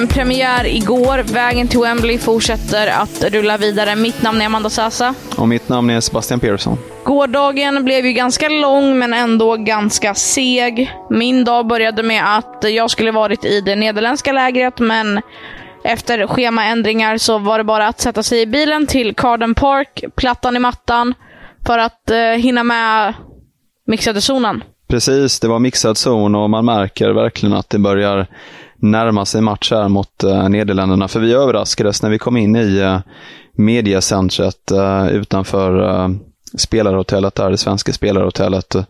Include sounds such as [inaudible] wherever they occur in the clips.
EM-premiär igår. Vägen till Wembley fortsätter att rulla vidare. Mitt namn är Amanda Sasa. Och mitt namn är Sebastian Persson. Gårdagen blev ju ganska lång, men ändå ganska seg. Min dag började med att jag skulle varit i det nederländska lägret, men efter schemaändringar så var det bara att sätta sig i bilen till Carden Park, plattan i mattan, för att eh, hinna med mixade zonen. Precis, det var mixad zon och man märker verkligen att det börjar närma sig match här mot uh, Nederländerna. För vi överraskades när vi kom in i uh, mediacentret uh, utanför uh, spelarhotellet där, det svenska spelarhotellet, uh,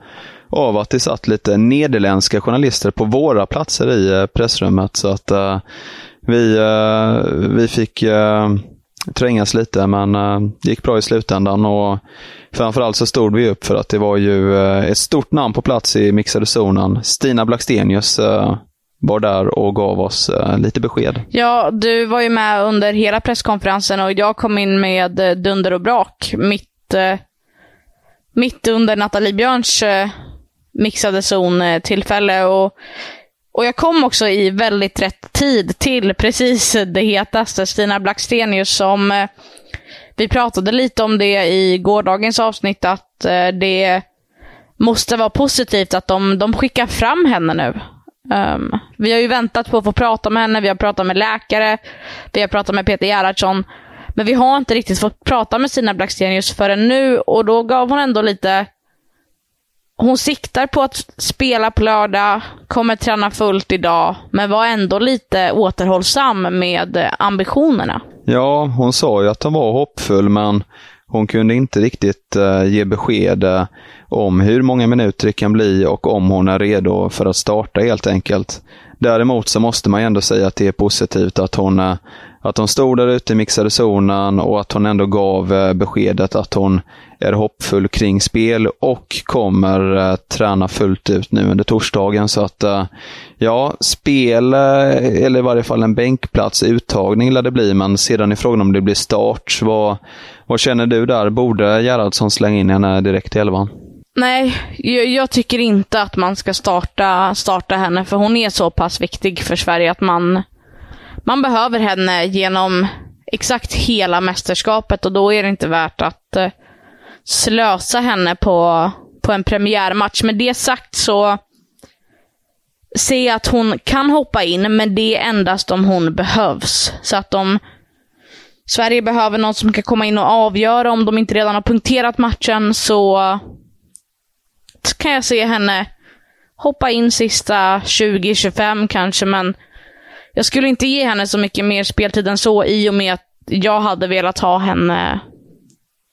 av att det satt lite nederländska journalister på våra platser i uh, pressrummet. Så att uh, vi, vi fick trängas lite, men det gick bra i slutändan. och Framförallt så stod vi upp för att det var ju eh, ett stort namn på plats i mixade zonen. Stina Blackstenius eh, var där och gav oss eh, lite besked. Ja, du var ju med under hela presskonferensen och jag kom in med dunder och brak mitt, mitt under Nathalie Björns mixade zon-tillfälle. Och, och jag kom också i väldigt rätt tid till precis det hetaste, Stina Blackstenius, som vi pratade lite om det i gårdagens avsnitt, att eh, det måste vara positivt att de, de skickar fram henne nu. Um, vi har ju väntat på att få prata med henne, vi har pratat med läkare, vi har pratat med Peter Gerhardsson. Men vi har inte riktigt fått prata med Stina Blackstenius förrän nu och då gav hon ändå lite... Hon siktar på att spela på lördag, kommer träna fullt idag, men var ändå lite återhållsam med ambitionerna. Ja, hon sa ju att hon var hoppfull, men hon kunde inte riktigt uh, ge besked uh, om hur många minuter det kan bli och om hon är redo för att starta helt enkelt. Däremot så måste man ju ändå säga att det är positivt att hon, eh, att hon stod där ute i mixade zonen och att hon ändå gav eh, beskedet att hon är hoppfull kring spel och kommer eh, träna fullt ut nu under torsdagen. Så att ja, spel, eller i varje fall en bänkplats, uttagning lär det bli, men sedan är frågan om det blir start. Vad, vad känner du där? Borde Gerhardsson slänga in henne direkt i elvan? Nej, jag, jag, tycker inte att man ska starta, starta henne, för hon är så pass viktig för Sverige att man, man behöver henne genom exakt hela mästerskapet och då är det inte värt att eh, slösa henne på, på en premiärmatch. Med det sagt så ser jag att hon kan hoppa in, men det är endast om hon behövs. Så att om Sverige behöver någon som kan komma in och avgöra om de inte redan har punkterat matchen så kan jag se henne hoppa in sista 20-25 kanske, men jag skulle inte ge henne så mycket mer speltid än så i och med att jag hade velat ha henne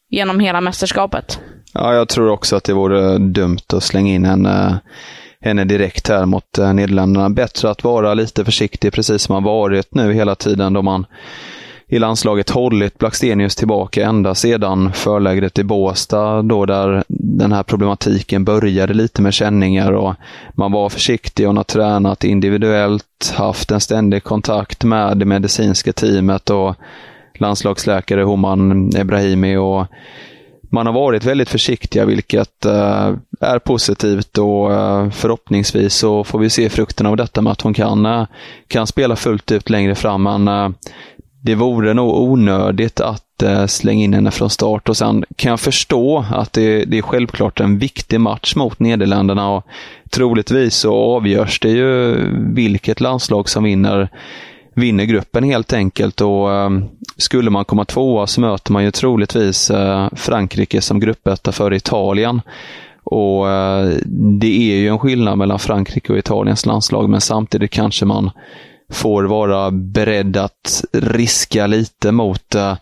genom hela mästerskapet. Ja, jag tror också att det vore dumt att slänga in henne, henne direkt här mot eh, Nederländerna. Bättre att vara lite försiktig, precis som man varit nu hela tiden då man i landslaget hållit Blackstenius tillbaka ända sedan förlägret i Båstad då där den här problematiken började lite med känningar och man var försiktig och har tränat individuellt, haft en ständig kontakt med det medicinska teamet och landslagsläkare Homan Ebrahimi och man har varit väldigt försiktiga, vilket eh, är positivt och eh, förhoppningsvis så får vi se frukten av detta med att hon kan, eh, kan spela fullt ut längre fram. Men det vore nog onödigt att eh, slänga in henne från start och sen kan jag förstå att det, det är självklart en viktig match mot Nederländerna och troligtvis så avgörs det ju vilket landslag som vinner vinner gruppen helt enkelt. Och eh, Skulle man komma tvåa så möter man ju troligtvis eh, Frankrike som gruppetta för Italien. Och eh, Det är ju en skillnad mellan Frankrike och Italiens landslag, men samtidigt kanske man får vara beredd att riska lite mot eh,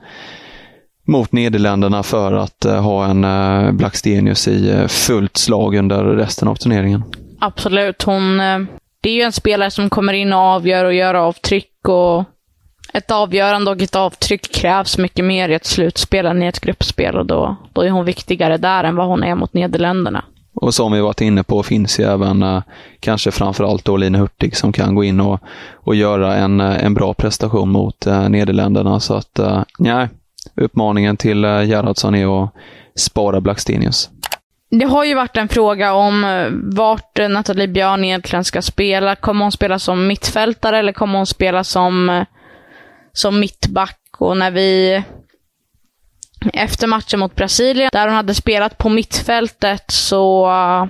mot Nederländerna för att eh, ha en eh, Blackstenius i fullt slag under resten av turneringen. Absolut. Hon, det är ju en spelare som kommer in och avgör och gör avtryck och ett avgörande och ett avtryck krävs mycket mer i ett slutspel än i ett gruppspel och då, då är hon viktigare där än vad hon är mot Nederländerna. Och som vi varit inne på finns ju även eh, kanske framförallt då Lina Hurtig som kan gå in och, och göra en, eh, en bra prestation mot eh, Nederländerna. Så att, eh, nej, uppmaningen till eh, Gerhardsson är att spara Blackstenius. Det har ju varit en fråga om eh, vart Nathalie Björn egentligen ska spela. Kommer hon spela som mittfältare eller kommer hon spela som, eh, som mittback? Och när vi efter matchen mot Brasilien, där hon hade spelat på mittfältet, så eh,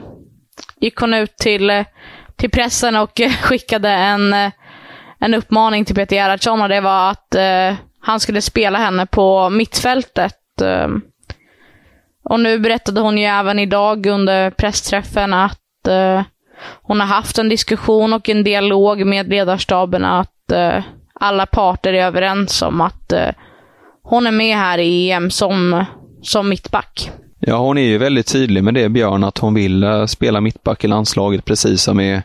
gick hon ut till, eh, till pressen och eh, skickade en, en uppmaning till Peter Gerhardsson och det var att eh, han skulle spela henne på mittfältet. Och nu berättade hon ju även idag under pressträffen att eh, hon har haft en diskussion och en dialog med ledarstaben att eh, alla parter är överens om att eh, hon är med här i EM som, som mittback. Ja, hon är ju väldigt tydlig med det, Björn, att hon vill eh, spela mittback i landslaget, precis som i,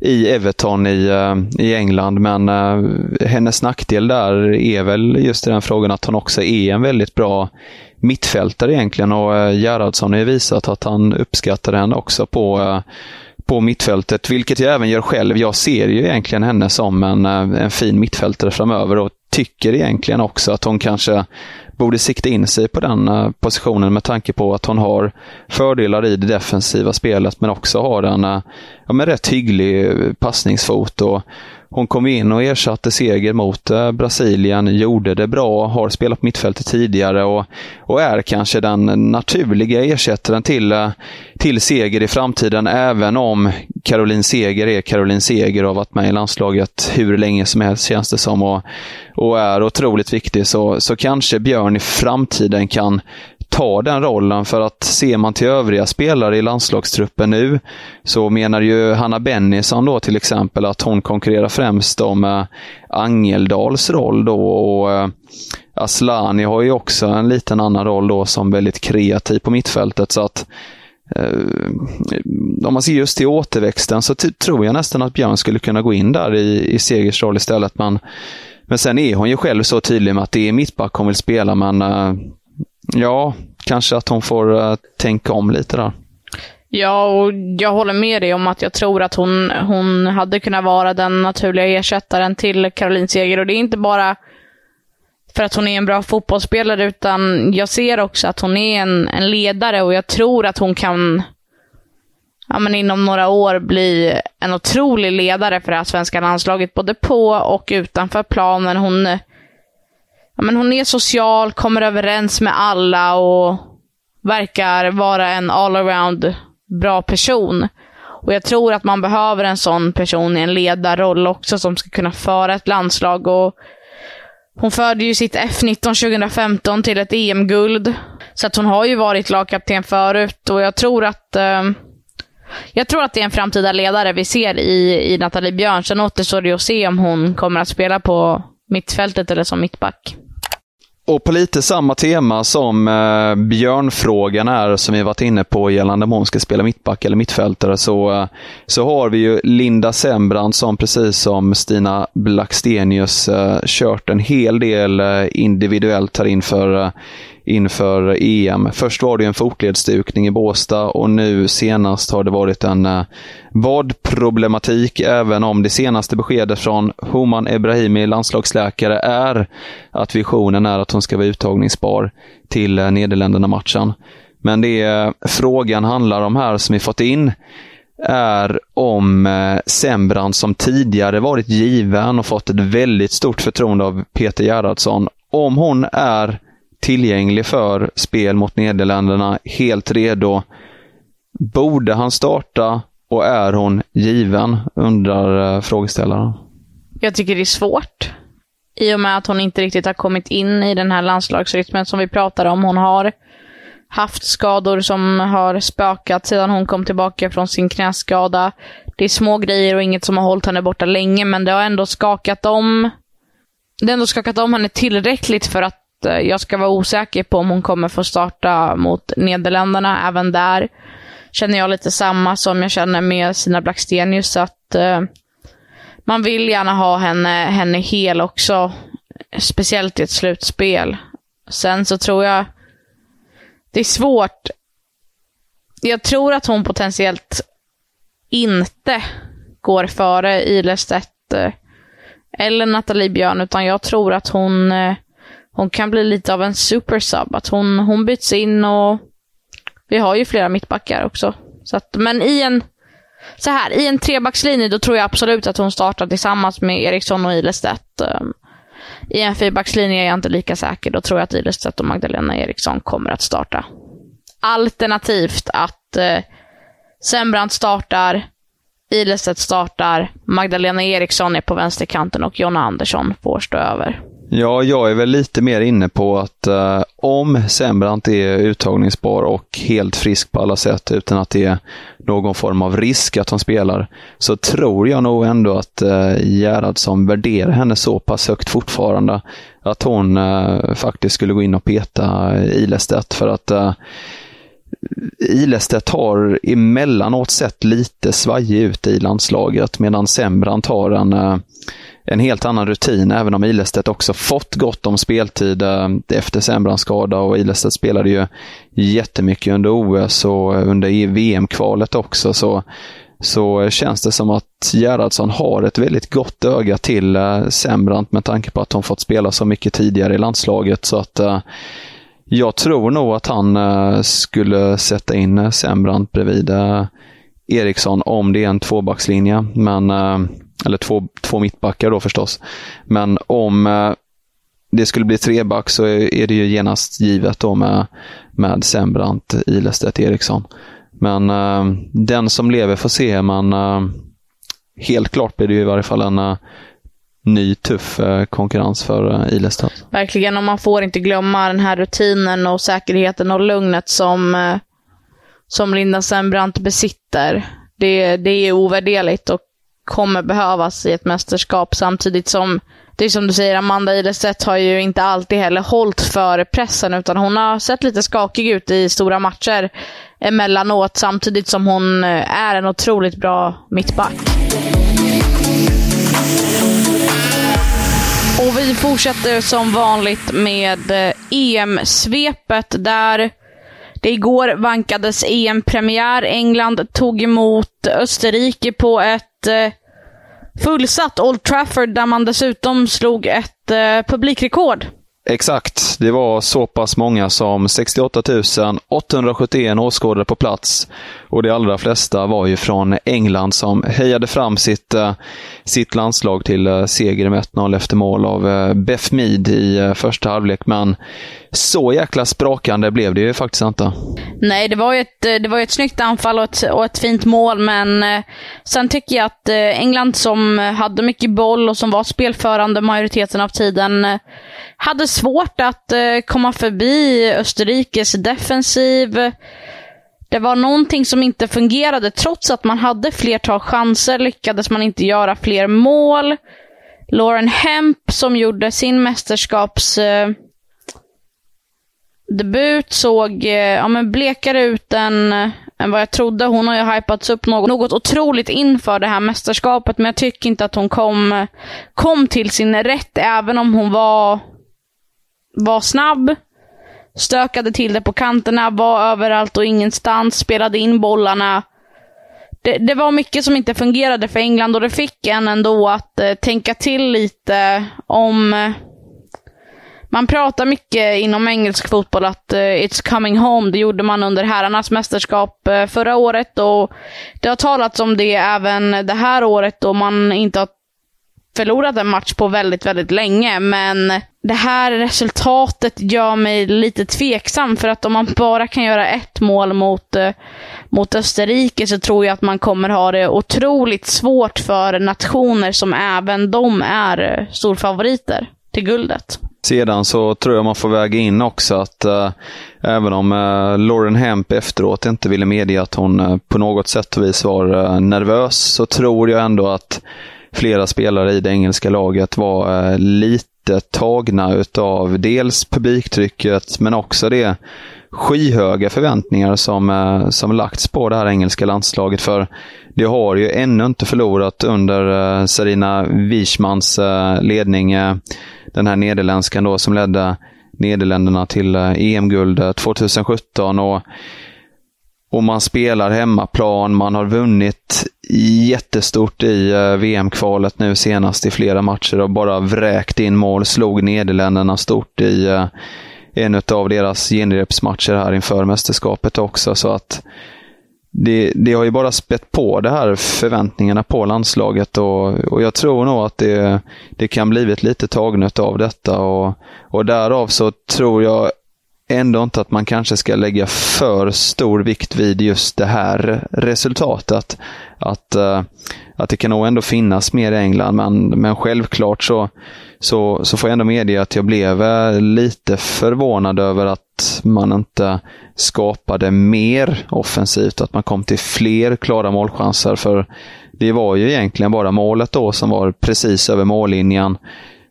i Everton i, eh, i England. Men uh, hennes nackdel där är väl just i den frågan att hon också är en väldigt bra mittfältare egentligen och Gerhardsson har ju visat att han uppskattar henne också på, på mittfältet, vilket jag även gör själv. Jag ser ju egentligen henne som en, en fin mittfältare framöver och tycker egentligen också att hon kanske borde sikta in sig på den eh, positionen med tanke på att hon har fördelar i det defensiva spelet men också har en eh, ja, men rätt hygglig passningsfot. Och hon kom in och ersatte seger mot eh, Brasilien, gjorde det bra, har spelat på mittfältet tidigare och, och är kanske den naturliga ersättaren till, eh, till Seger i framtiden, även om Caroline Seger är Caroline Seger och har varit med i landslaget hur länge som helst känns det som och, och är otroligt viktig. Så, så kanske Björn i framtiden kan ta den rollen för att ser man till övriga spelare i landslagstruppen nu så menar ju Hanna Bennison då till exempel att hon konkurrerar främst om eh, Angeldals roll då och eh, Aslani har ju också en liten annan roll då som väldigt kreativ på mittfältet så att eh, om man ser just till återväxten så tror jag nästan att Björn skulle kunna gå in där i, i Segers roll istället. Men, men sen är hon ju själv så tydlig med att det är mittback hon vill spela men Ja, kanske att hon får uh, tänka om lite där. Ja, och jag håller med dig om att jag tror att hon, hon hade kunnat vara den naturliga ersättaren till Caroline Seger. Och det är inte bara för att hon är en bra fotbollsspelare, utan jag ser också att hon är en, en ledare och jag tror att hon kan ja, men inom några år bli en otrolig ledare för det här svenska landslaget, både på och utanför planen. Hon ja, men hon är social, kommer överens med alla och verkar vara en all-around bra person. Och jag tror att man behöver en sån person i en ledarroll också som ska kunna föra ett landslag. Och hon förde ju sitt F19 2015 till ett EM-guld. Så att hon har ju varit lagkapten förut och jag tror att eh, jag tror att det är en framtida ledare vi ser i, i Nathalie Björn. Sen återstår det att se om hon kommer att spela på mittfältet eller som mittback och på lite samma tema som eh, björnfrågan är, som vi varit inne på gällande om hon ska spela mittback eller mittfältare, så, eh, så har vi ju Linda Sembrand som precis som Stina Blackstenius eh, kört en hel del eh, individuellt här inför eh, inför EM. Först var det en fotledsdukning i Båstad och nu senast har det varit en eh, vadproblematik, även om det senaste beskedet från Homan Ebrahimi, landslagsläkare, är att visionen är att hon ska vara uttagningsbar till eh, Nederländerna-matchen. Men det eh, frågan handlar om här, som vi fått in, är om Sembrand som tidigare varit given och fått ett väldigt stort förtroende av Peter Gerhardsson. Om hon är tillgänglig för spel mot Nederländerna, helt redo. Borde han starta och är hon given? Undrar eh, frågeställaren. Jag tycker det är svårt. I och med att hon inte riktigt har kommit in i den här landslagsrytmen som vi pratar om. Hon har haft skador som har spökat sedan hon kom tillbaka från sin knäskada. Det är små grejer och inget som har hållit henne borta länge, men det har ändå skakat om det har ändå skakat om henne tillräckligt för att Eh, jag ska vara osäker på om hon kommer få starta mot Nederländerna. Även där känner jag lite samma som jag känner med Sina Blackstenius. Att eh, man vill gärna ha henne, henne hel också. Speciellt i ett slutspel. Sen så tror jag det är svårt. Jag tror att hon potentiellt inte går före Ilestedt eh, eller Nathalie Björn, utan jag tror att hon hon kan bli lite av en supersub. Att hon, hon byts in och vi har ju flera mittbackar också. Så att, men i en, så här, i en trebackslinje då tror jag absolut att hon startar tillsammans med Eriksson och Ilestedt. Ehm, I en fyrbackslinje är jag inte lika säker. Då tror jag att Ilestedt och Magdalena Eriksson kommer att starta. Alternativt att eh, Sembrant startar, Ilestedt startar, Magdalena Eriksson är på vänsterkanten och Jonna Andersson får stå över. Ja, jag är väl lite mer inne på att eh, om Sembrant är uttagningsbar och helt frisk på alla sätt utan att det är någon form av risk att hon spelar, så tror jag nog ändå att eh, Gerhardsson värderar henne så pass högt fortfarande att hon eh, faktiskt skulle gå in och peta Ilestedt för att eh, Ilestedt har emellanåt sett lite svajig ut i landslaget medan Sembrant har en eh, en helt annan rutin, även om Ilestedt också fått gott om speltid eh, efter Sembrans skada och Ilestedt spelade ju jättemycket under OS och under e- VM-kvalet också. Så, så känns det som att Gerhardsson har ett väldigt gott öga till eh, Sembrant med tanke på att hon fått spela så mycket tidigare i landslaget. Så att eh, jag tror nog att han skulle sätta in Sembrant bredvid Eriksson om det är en tvåbackslinje. Men eller två, två mittbackar då förstås. Men om eh, det skulle bli treback så är det ju genast givet då med, med Sembrant, Ilestedt, Eriksson. Men eh, den som lever får se, men eh, helt klart blir det ju i varje fall en eh, ny tuff eh, konkurrens för eh, Ilestedt. Verkligen, och man får inte glömma den här rutinen och säkerheten och lugnet som, som Linda Sembrant besitter. Det, det är ovärderligt och kommer behövas i ett mästerskap samtidigt som det är som du säger, Amanda Ilestedt har ju inte alltid heller hållit för pressen utan hon har sett lite skakig ut i stora matcher emellanåt samtidigt som hon eh, är en otroligt bra mittback. Och vi fortsätter som vanligt med eh, EM-svepet där igår vankades EM-premiär. England tog emot Österrike på ett eh, fullsatt Old Trafford där man dessutom slog ett eh, publikrekord. Exakt. Det var så pass många som 68 871 åskådare på plats. Och de allra flesta var ju från England som hejade fram sitt, eh, sitt landslag till eh, seger med 1-0 efter mål av eh, Beth Mead i första halvlek. Men så jäkla sprakande blev det ju faktiskt inte. Nej, det var ju ett, eh, det var ett snyggt anfall och ett, och ett fint mål, men eh, sen tycker jag att eh, England som hade mycket boll och som var spelförande majoriteten av tiden hade svårt att komma förbi Österrikes defensiv. Det var någonting som inte fungerade. Trots att man hade flertal chanser lyckades man inte göra fler mål. Lauren Hemp som gjorde sin mästerskaps... Debut såg eh, ja, men blekare ut än, än vad jag trodde. Hon har ju hypats upp något, något otroligt inför det här mästerskapet, men jag tycker inte att hon kom, kom till sin rätt, även om hon var, var snabb. Stökade till det på kanterna, var överallt och ingenstans, spelade in bollarna. Det, det, var mycket som inte fungerade för England och det fick en ändå att eh, tänka till lite om man pratar mycket inom engelsk fotboll att uh, it's coming home. Det gjorde man under herrarnas mästerskap uh, förra året och det har talats om det även det här året då man inte har förlorat en match på väldigt, väldigt länge. Men det här resultatet gör mig lite tveksam för att om man bara kan göra ett mål mot, uh, mot Österrike så tror jag att man kommer ha det otroligt svårt för nationer som även de är storfavoriter till guldet. Sedan så tror jag man får väga in också att äh, även om äh, Lauren Hemp efteråt inte ville medge att hon äh, på något sätt och vis var nervös, så tror jag ändå att flera spelare i det engelska laget var lite tagna utav dels publiktrycket, men också det skyhöga förväntningar som, eh, som lagts på det här engelska landslaget. För det har ju ännu inte förlorat under eh, Sarina Wichmans eh, ledning den här nederländskan då som ledde Nederländerna till EM-guld 2017. Och, och man spelar hemmaplan, man har vunnit jättestort i VM-kvalet nu senast i flera matcher och bara vräkt in mål, slog Nederländerna stort i en av deras genrepsmatcher här inför mästerskapet också. Så att det, det, har ju bara spett på det här förväntningarna på landslaget och, och jag tror nog att det, det kan blivit lite tagnet av detta och, och därav så tror jag ändå inte att man kanske ska lägga för stor vikt vid just det här resultatet. Att, uh, att det kan nog ändå finnas mer i England, men, men självklart så, så, så får jag ändå medge att jag blev eh, lite förvånad över att man inte skapade mer offensivt, att man kom till fler klara målchanser. För det var ju egentligen bara målet då som var precis över mållinjen.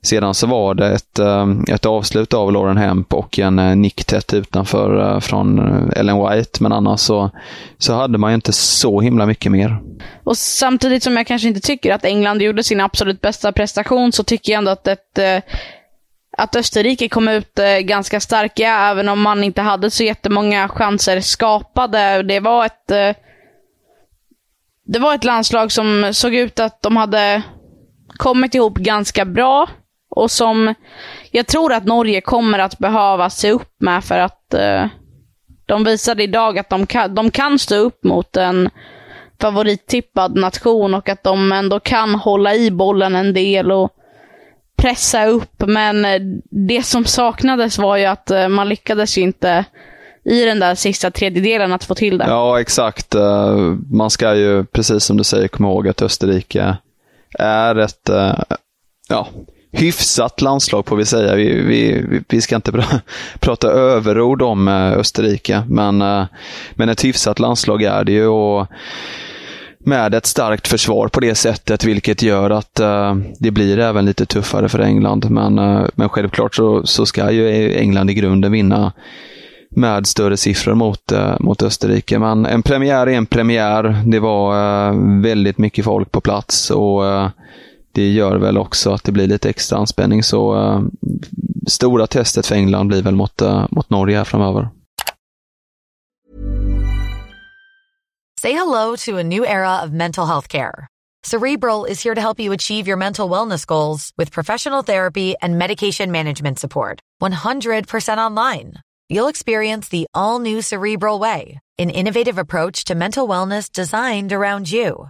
Sedan så var det ett, eh, ett avslut av Lauren Hemp och en eh, nick tätt utanför eh, från Ellen White. Men annars så, så hade man ju inte så himla mycket mer. Och samtidigt som jag kanske inte tycker att England gjorde sin absolut bästa prestation så tycker jag ändå att ett att Österrike kom ut ganska starka, även om man inte hade så jättemånga chanser skapade. Det var ett det var ett landslag som såg ut att de hade kommit ihop ganska bra och som jag tror att Norge kommer att behöva se upp med för att eh, de visade idag att de kan, de kan stå upp mot en favorittippad nation och att de ändå kan hålla i bollen en del och pressa upp. Men eh, det som saknades var ju att eh, man lyckades ju inte i den där sista tredjedelen att få till det. Ja, exakt. Eh, man ska ju, precis som du säger, komma ihåg att Österrike är ett ja, hyfsat landslag får vi säga. Vi, vi, vi ska inte pra, [laughs] prata överord om eh, Österrike, men, eh, men ett hyfsat landslag är det ju. Och med ett starkt försvar på det sättet, vilket gör att uh, det blir även lite tuffare för England. Men, uh, men självklart så, så ska ju England i grunden vinna med större siffror mot, uh, mot Österrike. Men en premiär är en premiär. Det var väldigt mycket folk på plats och det gör väl också att det blir lite extra anspänning. Så uh, stora testet för England blir väl mot, uh, mot Norge här framöver. Say hello to a new era of mental health care. Cerebral is here to help you achieve your mental wellness goals with professional therapy and medication management support. 100% online. You'll experience the all new Cerebral way, an innovative approach to mental wellness designed around you.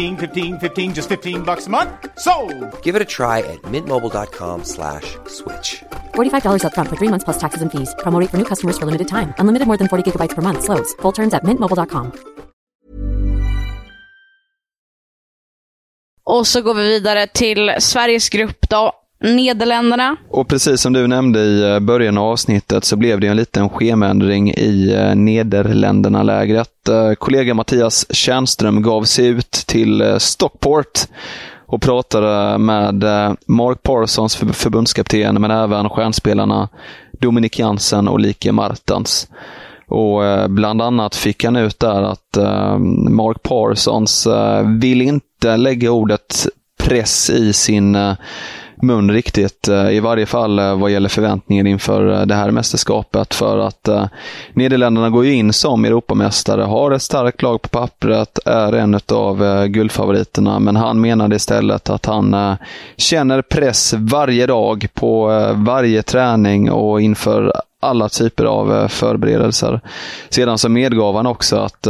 15, 15 15, just 15 bucks a month. So, Give it a try at mintmobile.com slash switch. $45 upfront for three months plus taxes and fees. Promo rate for new customers for limited time. Unlimited more than 40 gigabytes per month. Slows. Full terms at mintmobile.com. Och så går vi vidare till Sveriges grupp då. Nederländerna. Och precis som du nämnde i eh, början av avsnittet så blev det en liten schemaändring i eh, Nederländerna-lägret. Eh, kollega Mattias Tjärnström gav sig ut till Stockport och pratade med Mark Parsons, förbundskapten, men även stjärnspelarna Dominik Jansen och Like Martens. Och bland annat fick han ut där att Mark Parsons vill inte lägga ordet press i sin mun riktigt. Eh, I varje fall eh, vad gäller förväntningen inför eh, det här mästerskapet. För att Nederländerna går ju in som Europamästare, har ett starkt lag på pappret, är en av guldfavoriterna. Men han menade istället att han känner press varje dag på varje träning och inför alla typer av förberedelser. Sedan så medgav han också att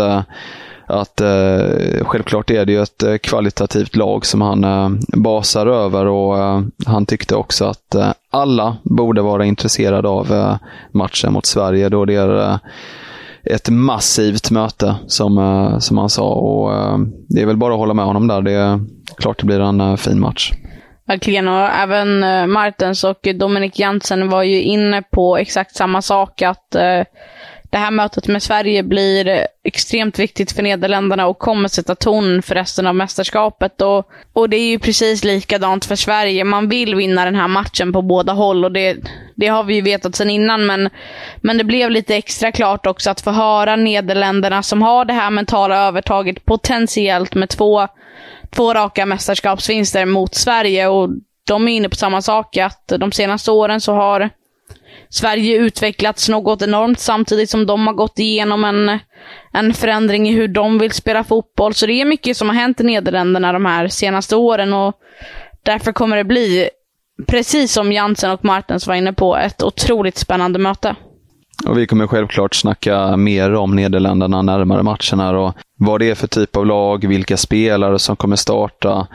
att eh, självklart är det ju ett eh, kvalitativt lag som han eh, basar över och eh, han tyckte också att eh, alla borde vara intresserade av eh, matchen mot Sverige då det är eh, ett massivt möte som, eh, som han sa och eh, det är väl bara att hålla med honom där. Det är klart det blir en eh, fin match. Verkligen, och även Martens och Dominik Jansen var ju inne på exakt samma sak, att det här mötet med Sverige blir extremt viktigt för Nederländerna och kommer sätta ton för resten av mästerskapet. Och, och det är ju precis likadant för Sverige. Man vill vinna den här matchen på båda håll och det, det har vi ju vetat sedan innan. Men, men det blev lite extra klart också att få höra Nederländerna som har det här mentala övertaget potentiellt med två, två raka mästerskapsvinster mot Sverige. Och de är inne på samma sak, att de senaste åren så har Sverige utvecklats något enormt samtidigt som de har gått igenom en, en förändring i hur de vill spela fotboll. Så det är mycket som har hänt i Nederländerna de här senaste åren och därför kommer det bli, precis som Jansen och Martens var inne på, ett otroligt spännande möte. Och vi kommer självklart snacka mer om Nederländerna närmare matchen här och vad det är för typ av lag, vilka spelare som kommer starta,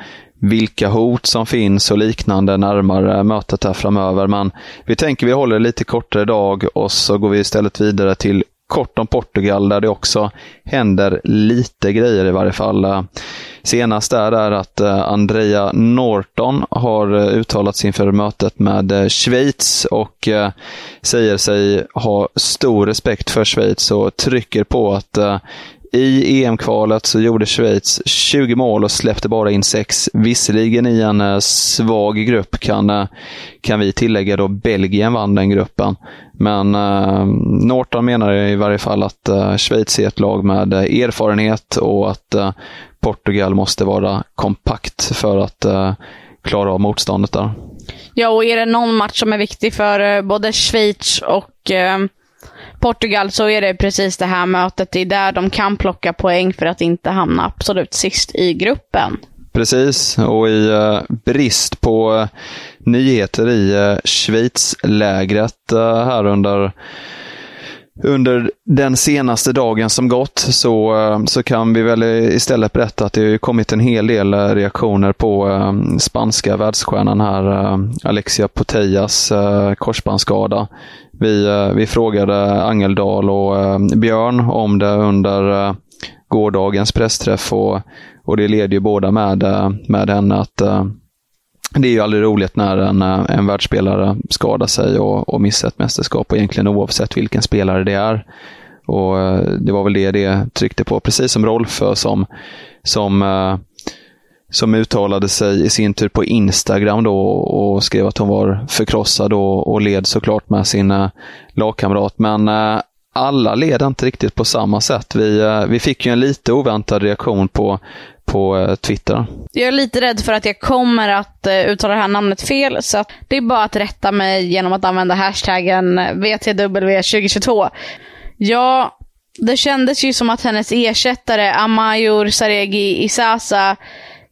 vilka hot som finns och liknande närmare mötet här framöver. Men vi tänker vi håller lite kortare idag och så går vi istället vidare till kort om Portugal där det också händer lite grejer i varje fall. Senast är det att eh, Andrea Norton har eh, uttalat sig inför mötet med eh, Schweiz och säger sig ha stor respekt för Schweiz och trycker på att i EM-kvalet så gjorde Schweiz 20 mål och släppte bara in 6. Visserligen i en eh, svag grupp kan, eh, kan vi tillägga då Belgien vann den gruppen. Men eh, Norton menar i varje fall att eh, Schweiz är ett lag med eh, erfarenhet och att eh, Portugal måste vara kompakt för att eh, klara av motståndet där. Ja, och är det någon match som är viktig för både Schweiz och Portugal så är det precis det här mötet. Det är där de kan plocka poäng för att inte hamna absolut sist i gruppen. Precis, och i uh, brist på uh, nyheter i uh, Schweiz-lägret här under under den senaste dagen som gått så, så kan vi väl istället berätta att det har kommit en hel del reaktioner på spanska världsstjärnan här, Alexia Putellas korsbandsskada. Vi, eh, vi frågade Angeldal och eh, Björn om det under eh, gårdagens pressträff och, och det leder ju båda med, med henne att det är ju aldrig roligt när en, en världsspelare skadar sig och, och missar ett mästerskap, och egentligen oavsett vilken spelare det är. Och Det var väl det det tryckte på, precis som Rolfö som, som som uttalade sig i sin tur på Instagram då och skrev att hon var förkrossad och, och led såklart med sin lagkamrat. Men eh, alla led inte riktigt på samma sätt. Vi, eh, vi fick ju en lite oväntad reaktion på, på eh, Twitter. Jag är lite rädd för att jag kommer att eh, uttala det här namnet fel, så att det är bara att rätta mig genom att använda hashtaggen VTW2022. Ja, det kändes ju som att hennes ersättare Amayur Saregi Isasa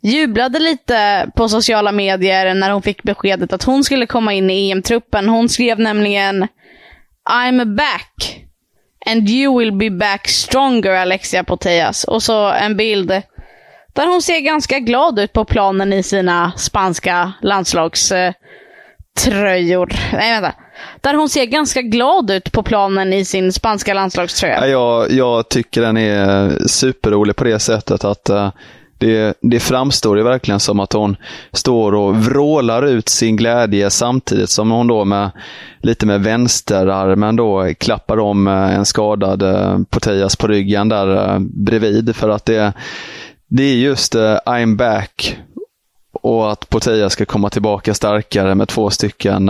jublade lite på sociala medier när hon fick beskedet att hon skulle komma in i EM-truppen. Hon skrev nämligen I'm back. And you will be back stronger Alexia Poteas. Och så en bild där hon ser ganska glad ut på planen i sina spanska landslagströjor. Nej, vänta. Där hon ser ganska glad ut på planen i sin spanska landslagströja. Jag, jag tycker den är superrolig på det sättet att uh, det, det framstår ju verkligen som att hon står och vrålar ut sin glädje samtidigt som hon då med lite med vänsterarmen då klappar om eh, en skadad eh, Poteas Potejas på ryggen där eh, bredvid. För att det, det är just I'm back och att Poteas ska komma tillbaka starkare med två stycken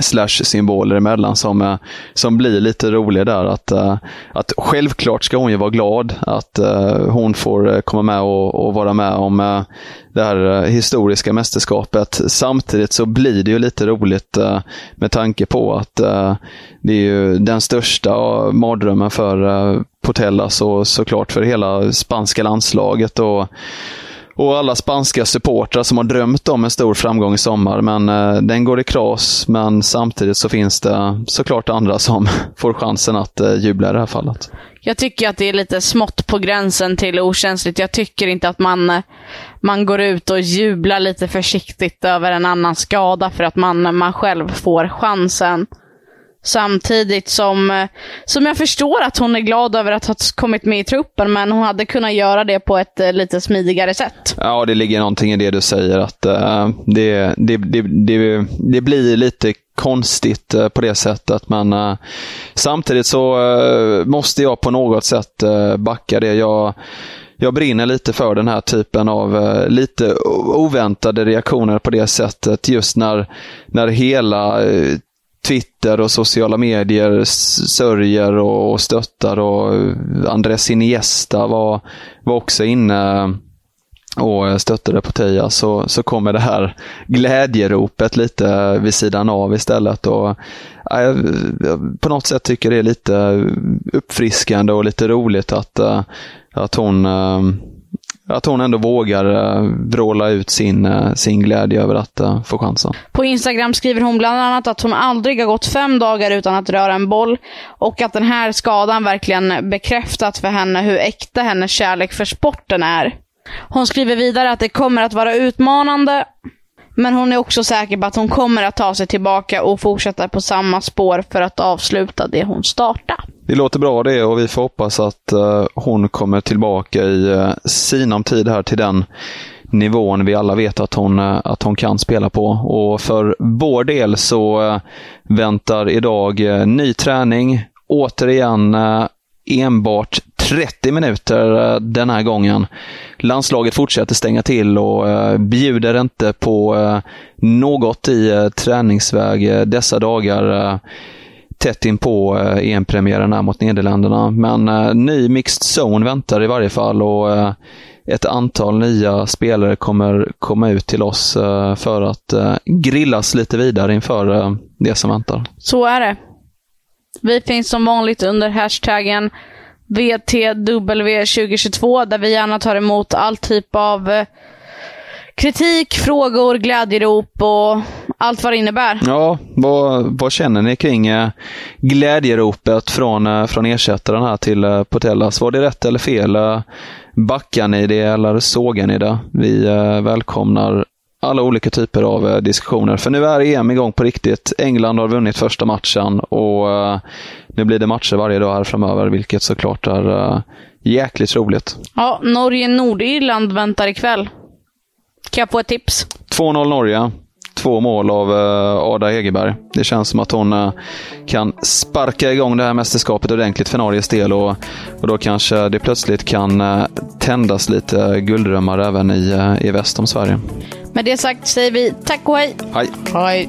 slash-symboler emellan som, eh, som blir lite rolig där. Att, eh, att självklart ska hon ju vara glad att eh, hon får komma med och, och vara med om det här historiska mästerskapet. Samtidigt så blir det ju lite roligt med tanke på att det är ju den största mardrömmen för Potellas och såklart för hela spanska landslaget. Och och alla spanska supportrar som har drömt om en stor framgång i sommar. Men eh, den går i kras, men samtidigt så finns det såklart andra som [laughs] får chansen att eh, jubla i det här fallet. Jag tycker att det är lite smått på gränsen till okänsligt. Jag tycker inte att man, eh, man går ut och jublar lite försiktigt över en annan skada för att man, man själv får chansen. Samtidigt som, eh, som jag förstår att hon är glad över att ha kommit med i truppen, men hon hade kunnat göra det på ett eh, lite smidigare sätt. Ja, det ligger någonting i det du säger. att uh, det, det, det, det, det blir lite konstigt uh, på det sättet, men samtidigt så måste jag på något sätt backa det. Jag jag brinner lite för den här typen av lite oväntade reaktioner på det sättet. Just när, när hela Twitter och sociala medier sörjer och stöttar och eh, Andres Iniesta var, var också inne och stöttade Portilla så, så kommer det här glädjeropet lite vid sidan av istället. Och, eh, jag, på något sätt tycker det är lite uppfriskande och lite roligt att, eh, att hon äh, att hon ändå vågar uh, vråla ut sin, uh, sin glädje över att uh, få chansen. På Instagram skriver hon bland annat att hon aldrig har gått fem dagar utan att röra en boll och att den här skadan verkligen bekräftat för henne hur äkta hennes kärlek för sporten är. Hon skriver vidare att det kommer att vara utmanande, men hon är också säker på att hon kommer att ta sig tillbaka och fortsätta på samma spår för att avsluta det hon startade. Det låter bra det och vi får hoppas att eh, hon kommer tillbaka i uh, sinom tid här till den nivån vi alla vet att hon, eh, att hon kan spela på. Och för vår del så väntar idag ny träning. Återigen enbart 30 minuter eh, den här gången. Landslaget fortsätter stänga till och eh, bjuder inte på eh, något i träningsväg dessa dagar tätt in på EM-premiären här mot Nederländerna. Men ny mixed zone väntar i varje fall och ett antal nya spelare kommer komma ut till oss för att grillas lite vidare inför det som väntar. Så är det. Vi finns som vanligt under hashtaggen VTW2022 där vi gärna tar emot all typ av eh, kritik, frågor, glädjerop och allt vad det innebär. Ja, vad, vad känner ni kring eh, glädjeropet från, eh, från ersättaren här till Portellas? Potellas? Var det rätt eller fel? Backar ni det eller sågar ni det? Vi välkomnar alla olika typer av diskussioner. För nu är EM igång på riktigt. England har vunnit första matchen och nu blir det matcher varje dag här framöver, vilket såklart är jäkligt roligt. Ja, Norge-Nordirland väntar ikväll. Kan jag få ett tips? 2-0 Norge. Två mål av uh, Ada Hegerberg. Det känns som att hon uh, kan sparka igång det här mästerskapet ordentligt för Norges del och, och då kanske det plötsligt kan uh, tändas lite gulddrömmar även i, i väst om Sverige. Med det sagt säger vi tack och hej. Hej. Hej.